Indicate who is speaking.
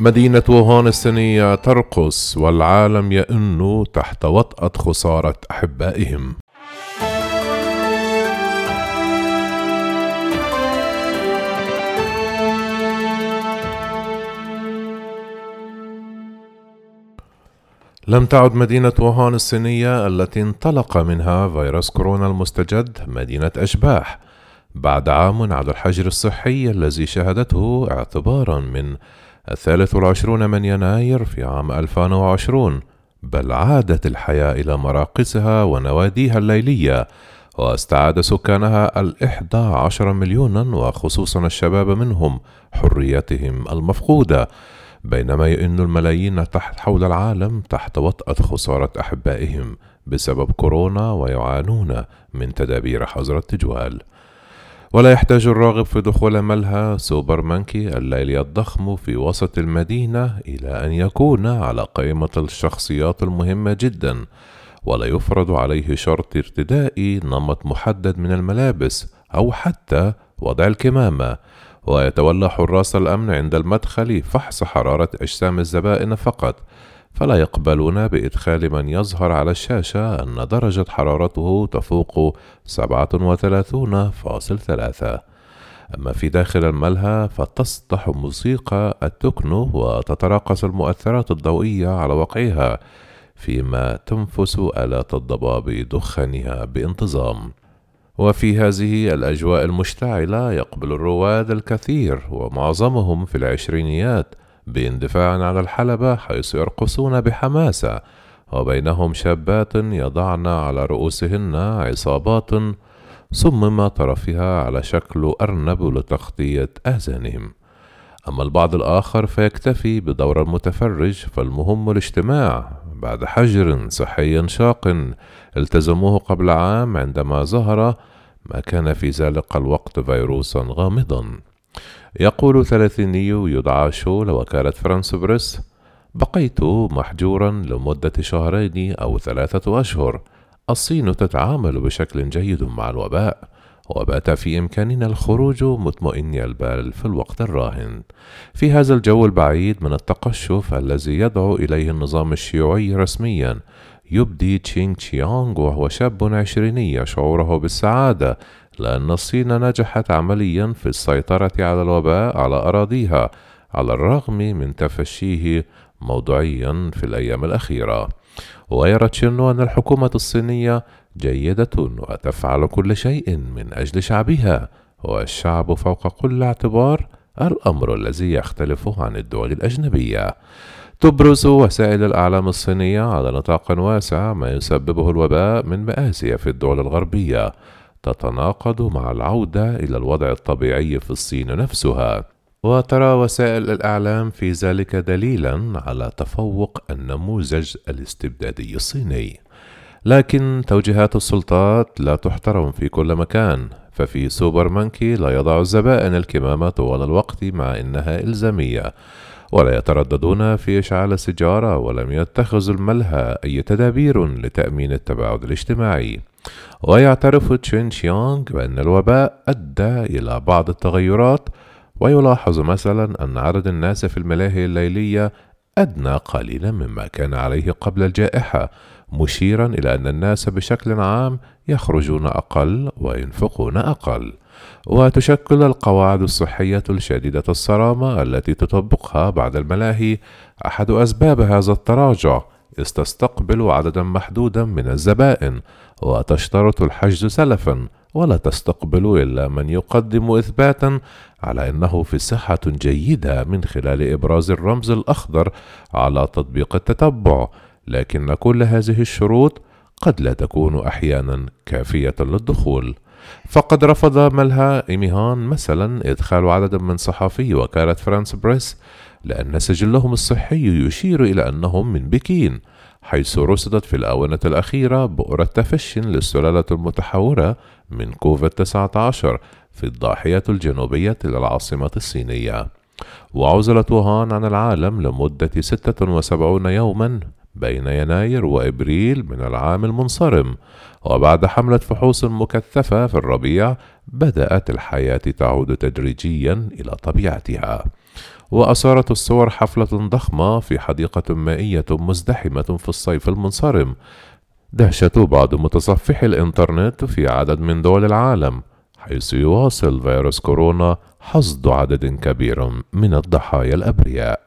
Speaker 1: مدينة ووهان الصينية ترقص والعالم يئن تحت وطأة خسارة أحبائهم. لم تعد مدينة ووهان الصينية التي انطلق منها فيروس كورونا المستجد مدينة أشباح بعد عام على الحجر الصحي الذي شهدته اعتبارا من الثالث والعشرون من يناير في عام 2020 بل عادت الحياة إلى مراقصها ونواديها الليلية واستعاد سكانها الإحدى عشر مليونا وخصوصا الشباب منهم حريتهم المفقودة بينما يئن الملايين تحت حول العالم تحت وطأة خسارة أحبائهم بسبب كورونا ويعانون من تدابير حظر التجوال. ولا يحتاج الراغب في دخول ملهى Super Monkey الليلي الضخم في وسط المدينة إلى أن يكون على قائمة الشخصيات المهمة جدا ولا يفرض عليه شرط ارتداء نمط محدد من الملابس أو حتى وضع الكمامة. ويتولى حراس الأمن عند المدخل فحص حرارة أجسام الزبائن فقط. فلا يقبلون بإدخال من يظهر على الشاشة أن درجة حرارته تفوق 37.3 أما في داخل الملهى فتسطح موسيقى التكنو وتتراقص المؤثرات الضوئية على وقعها فيما تنفس آلات الضباب دخانها بانتظام. وفي هذه الأجواء المشتعلة يقبل الرواد الكثير ومعظمهم في العشرينيات باندفاع على الحلبة حيث يرقصون بحماسة وبينهم شابات يضعن على رؤوسهن عصابات صمم طرفها على شكل أرنب لتغطية آذانهم. أما البعض الآخر فيكتفي بدور المتفرج فالمهم الاجتماع. بعد حجر صحي شاق التزموه قبل عام عندما ظهر ما كان في ذلك الوقت فيروسا غامضا. يقول ثلاثيني يدعى شو لوكالة فرانس بريس بقيت محجورا لمدة شهرين أو ثلاثة أشهر. الصين تتعامل بشكل جيد مع الوباء وبات في إمكاننا الخروج مطمئني البال في الوقت الراهن. في هذا الجو البعيد من التقشف الذي يدعو إليه النظام الشيوعي رسميا يبدي تشينغ تشيانغ وهو شاب عشريني شعوره بالسعادة لأن الصين نجحت عمليا في السيطرة على الوباء على أراضيها على الرغم من تفشيه موضوعيا في الأيام الأخيرة. ويرى تشينو أن الحكومة الصينية جيدة وتفعل كل شيء من أجل شعبها والشعب فوق كل اعتبار الأمر الذي يختلف عن الدول الأجنبية. تبرز وسائل الأعلام الصينية على نطاق واسع ما يسببه الوباء من مآسي في الدول الغربية. تتناقض مع العودة إلى الوضع الطبيعي في الصين نفسها. وترى وسائل الإعلام في ذلك دليلا على تفوق النموذج الاستبدادي الصيني. لكن توجيهات السلطات لا تحترم في كل مكان ففي Super Monkey لا يضع الزبائن الكمامة طوال الوقت مع إنها إلزامية. ولا يترددون في إشعال السيجارة ولم يتخذ الملهى أي تدابير لتأمين التباعد الاجتماعي. ويعترف تشين شيانغ بأن الوباء أدى إلى بعض التغيرات ويلاحظ مثلا أن عدد الناس في الملاهي الليلية أدنى قليلا مما كان عليه قبل الجائحة مشيرا إلى أن الناس بشكل عام يخرجون أقل وينفقون أقل. وتشكل القواعد الصحية الشديدة الصرامة التي تطبقها بعض الملاهي أحد أسباب هذا التراجع إذ تستقبل عددا محدودا من الزبائن وتشترط الحجز سلفا ولا تستقبل إلا من يقدم إثباتا على أنه في صحة جيدة من خلال إبراز الرمز الأخضر على تطبيق التتبع. لكن كل هذه الشروط قد لا تكون أحيانا كافية للدخول. فقد رفض ملها إيميهان مثلا إدخال عدد من صحفي وكالة فرانس بريس لأن سجلهم الصحي يشير إلى أنهم من بكين حيث رصدت في الآونة الأخيرة بؤرة تفشي للسلالة المتحورة من كوفيد 19 في الضاحية الجنوبية للعاصمة الصينية. وعزلت ووهان عن العالم لمدة 76 يوما بين يناير وإبريل من العام المنصرم وبعد حملة فحوص مكثفة في الربيع بدأت الحياة تعود تدريجيا إلى طبيعتها. وأثارت الصور حفلة ضخمة في حديقة مائية مزدحمة في الصيف المنصرم. دهشة بعض متصفحي الإنترنت في عدد من دول العالم حيث يواصل فيروس كورونا حصد عدد كبير من الضحايا الأبرياء.